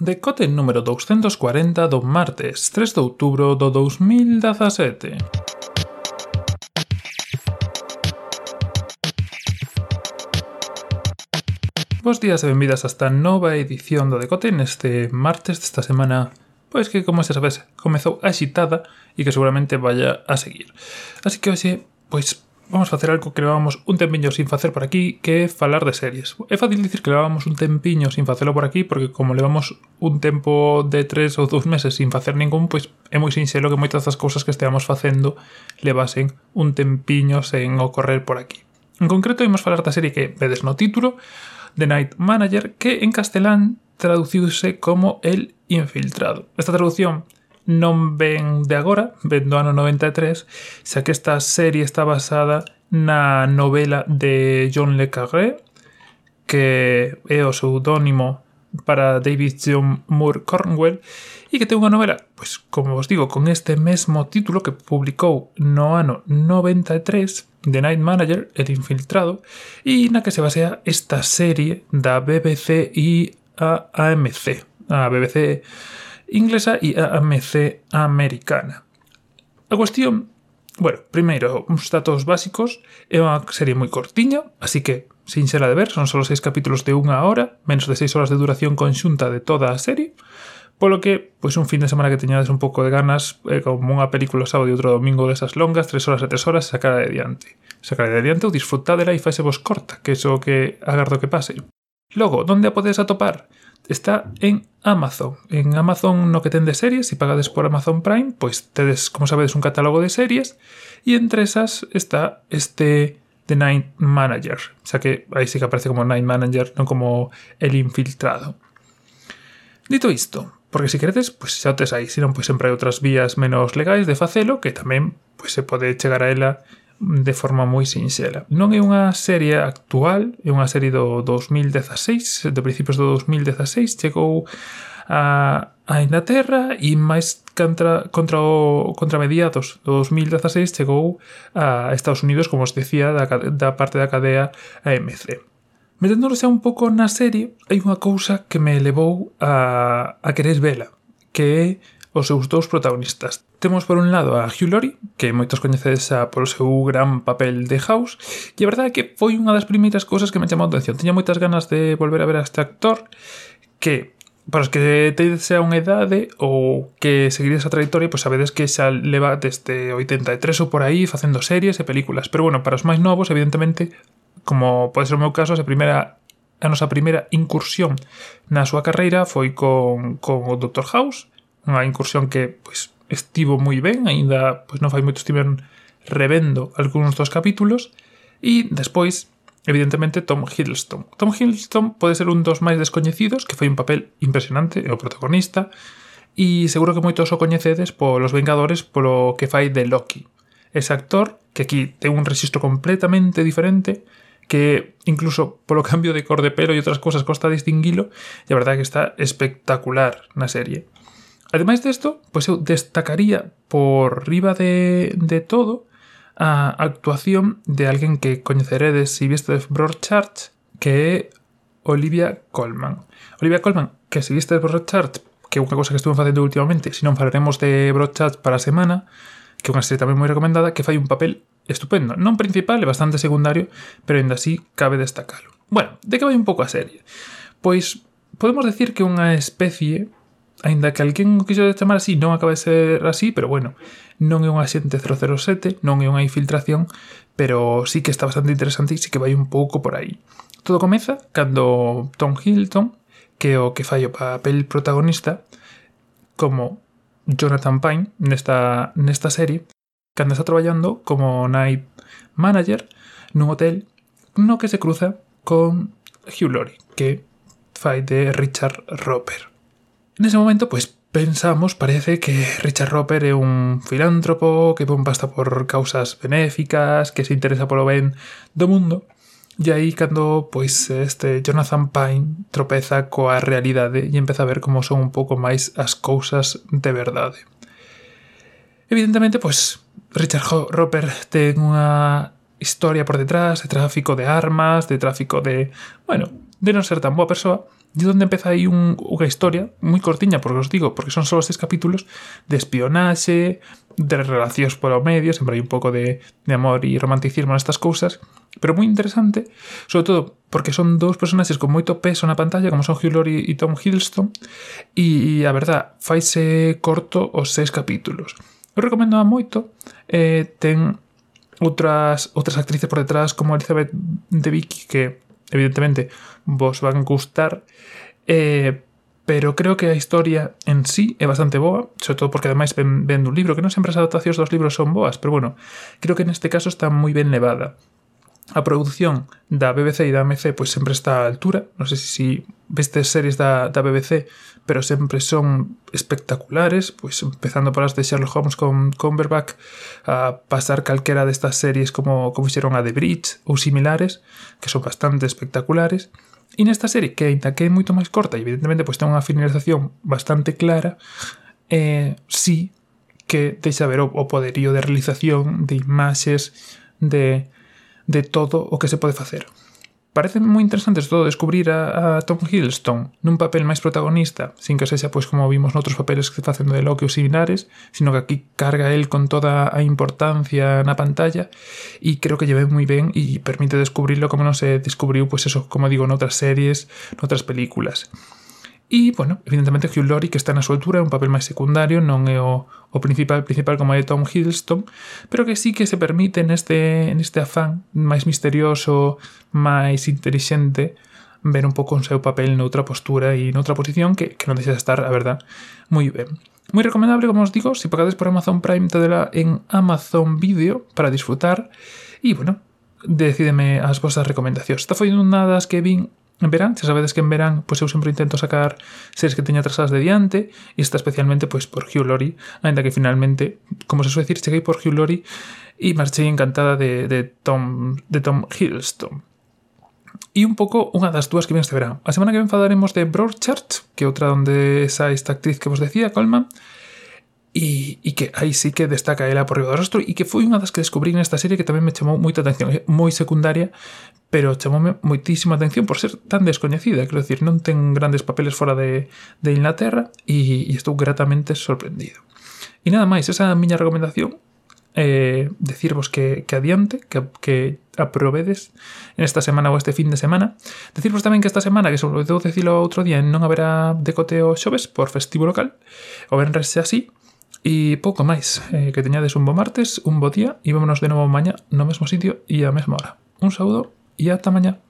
Decote número 240 do martes 3 de outubro do 2017. Bos días e benvidas a esta nova edición do Decote neste martes desta semana pois que, como se sabes, comezou axitada e que seguramente vaya a seguir. Así que hoxe, pois, vamos a facer algo que levábamos un tempiño sin facer por aquí, que é falar de series. É fácil dicir que levábamos un tempiño sin facelo por aquí, porque como levamos un tempo de tres ou dous meses sin facer ningún, pois é moi sinxelo que moitas das cousas que esteamos facendo levasen un tempiño sen ocorrer por aquí. En concreto, imos falar da serie que vedes no título, The Night Manager, que en castelán traduciuse como El Infiltrado. Esta traducción non ven de agora, ven do ano 93, xa que esta serie está basada na novela de John Le Carré, que é o pseudónimo para David John Moore Cornwell e que ten unha novela, pois como vos digo, con este mesmo título que publicou no ano 93 The Night Manager, El Infiltrado e na que se basea esta serie da BBC e a AMC a BBC inglesa e a AMC americana. A cuestión, bueno, primeiro, uns datos básicos, é unha serie moi cortiña, así que sinxela de ver, son só seis capítulos de unha hora, menos de seis horas de duración conxunta de toda a serie, polo que, pois un fin de semana que teñades un pouco de ganas, eh, como unha película sábado e outro domingo desas longas, tres horas e tres horas, sacar adiante. Sacar adiante ou disfrutadela e faise vos corta, que o que agardo que pase. Logo, onde a podes atopar? está en Amazon. En Amazon no que ten de series, se si pagades por Amazon Prime, pois tedes, como sabedes, un catálogo de series e entre esas está este The Night Manager. O sea que aí sí que aparece como Night Manager, non como el infiltrado. Dito isto, porque se queredes, pois xa o tes aí, senón pois sempre hai outras vías menos legais de facelo que tamén pois se pode chegar a ela de forma moi sinxela. Non é unha serie actual, é unha serie do 2016, de principios do 2016, chegou a, a Inglaterra e máis contra, contra, o, contra mediados do 2016 chegou a Estados Unidos, como os decía, da, da parte da cadea AMC. Meténdonos un pouco na serie, hai unha cousa que me levou a, a querer vela, que é os seus dous protagonistas. Temos por un lado a Hugh Laurie, que moitos coñecedes a polo seu gran papel de House, e a verdade é que foi unha das primeiras cousas que me chamou a atención. Tiña moitas ganas de volver a ver a este actor que para os que tedes a unha idade ou que seguides a trayectoria, pois sabedes que xa leva desde 83 ou por aí facendo series e películas. Pero bueno, para os máis novos, evidentemente, como pode ser o meu caso, a primeira a nosa primeira incursión na súa carreira foi con, con o Dr. House, unha incursión que pois, estivo moi ben, aínda pois, non fai moito estiveron revendo algúns dos capítulos, e despois, evidentemente, Tom Hiddleston. Tom Hiddleston pode ser un dos máis descoñecidos, que foi un papel impresionante, é o protagonista, e seguro que moitos o coñecedes polos Vengadores polo que fai de Loki. Ese actor, que aquí ten un registro completamente diferente, que incluso polo cambio de cor de pelo e outras cousas costa distinguilo, e a verdade é que está espectacular na serie. Ademais desto, pois eu destacaría por riba de, de todo a actuación de alguén que coñeceredes se vistes de Broadchurch, que é Olivia Colman. Olivia Colman, que se vistes Broadchurch, que é unha cousa que estuve facendo últimamente, se non falaremos de Broadchurch para a semana, que é unha serie tamén moi recomendada, que fai un papel estupendo. Non principal, é bastante secundario, pero ainda así cabe destacalo. Bueno, de que vai un pouco a serie? Pois podemos decir que unha especie Ainda que alguén o quixo chamar así, non acaba de ser así, pero bueno, non é un axente 007, non é unha infiltración, pero sí que está bastante interesante e sí que vai un pouco por aí. Todo comeza cando Tom Hilton, que é o que fai o papel protagonista, como Jonathan Pine nesta, nesta serie, cando está traballando como night manager nun hotel no que se cruza con Hugh Laurie, que fai de Richard Roper. Nese momento, pois, pensamos, parece que Richard Roper é un filántropo que pon pasta por causas benéficas, que se interesa polo ben do mundo. E aí cando pois este Jonathan Pine tropeza coa realidade e empeza a ver como son un pouco máis as cousas de verdade. Evidentemente, pois Richard Roper ten unha historia por detrás de tráfico de armas, de tráfico de, bueno, de non ser tan boa persoa, e onde empeza aí un, unha historia moi cortiña, porque os digo, porque son só seis capítulos de espionaxe, de relacións polo medio, sempre hai un pouco de, de amor e romanticismo nestas cousas, pero moi interesante, sobre todo porque son dous personaxes con moito peso na pantalla, como son Hugh Laurie e Tom Hiddleston, e, e a verdad, faise corto os seis capítulos. Eu recomendo a moito, eh, ten outras outras actrices por detrás como Elizabeth de Vicky que evidentemente vos van gustar, eh, pero creo que a historia en sí é bastante boa, sobre todo porque ademais ven, ven un libro, que non sempre as adaptacións dos libros son boas, pero bueno, creo que neste caso está moi ben levada a produción da BBC e da AMC pois sempre está á altura. Non sei se si vestes series da, da BBC, pero sempre son espectaculares, pois empezando polas de Sherlock Holmes con Cumberbatch, a pasar calquera destas series como, como fixeron a The Bridge ou similares, que son bastante espectaculares. E nesta serie, que ainda que é moito máis corta e evidentemente pois ten unha finalización bastante clara, eh, sí que deixa ver o, o poderío de realización de imaxes, de de todo o que se pode facer. Parece moi interesante todo descubrir a, a Tom Hiddleston nun papel máis protagonista, sin que sexa pois como vimos noutros papeles que facendo de Loki ou similares, sino que aquí carga el con toda a importancia na pantalla e creo que lle moi ben e permite descubrirlo como non se descubriu pois eso, como digo, noutras series, noutras películas. E, bueno, evidentemente Hugh Laurie que está na súa altura, é un papel máis secundario, non é o, o principal principal como é Tom Hiddleston, pero que sí que se permite neste, neste afán máis misterioso, máis inteligente, ver un pouco o seu papel noutra postura e noutra posición que, que non deixa de estar, a verdad, moi ben. Moi recomendable, como os digo, se pagades por Amazon Prime, tedela en Amazon Video para disfrutar. E, bueno, decídeme as vosas recomendacións. Esta foi unha das que vin en verán, xa sabedes que en verán pois eu sempre intento sacar series que teña atrasadas de diante e está especialmente pois por Hugh Laurie ainda que finalmente, como se suele decir, cheguei por Hugh Laurie e marchei encantada de, de Tom de Tom Hiddleston e un pouco unha das dúas que ven este verán. A semana que ven falaremos de Broadchurch, que é outra onde esa esta actriz que vos decía, Colman, E, e que aí sí que destaca ela por riba do rostro e que foi unha das que descubrí nesta serie que tamén me chamou moita atención, eh, moi secundaria pero chamoume moitísima atención por ser tan descoñecida, quero dicir, non ten grandes papeles fora de, de Inglaterra e, e estou gratamente sorprendido. E nada máis, esa é a miña recomendación eh, decirvos que, que adiante, que, que aprovedes en esta semana ou este fin de semana. Decirvos tamén que esta semana, que sobre todo decilo outro día, non haberá decoteo xoves por festivo local, o venres así, E pouco máis, eh, que teñades un bo martes, un bo día e vámonos de novo mañá no mesmo sitio e a mesma hora. Un saúdo e ata mañá.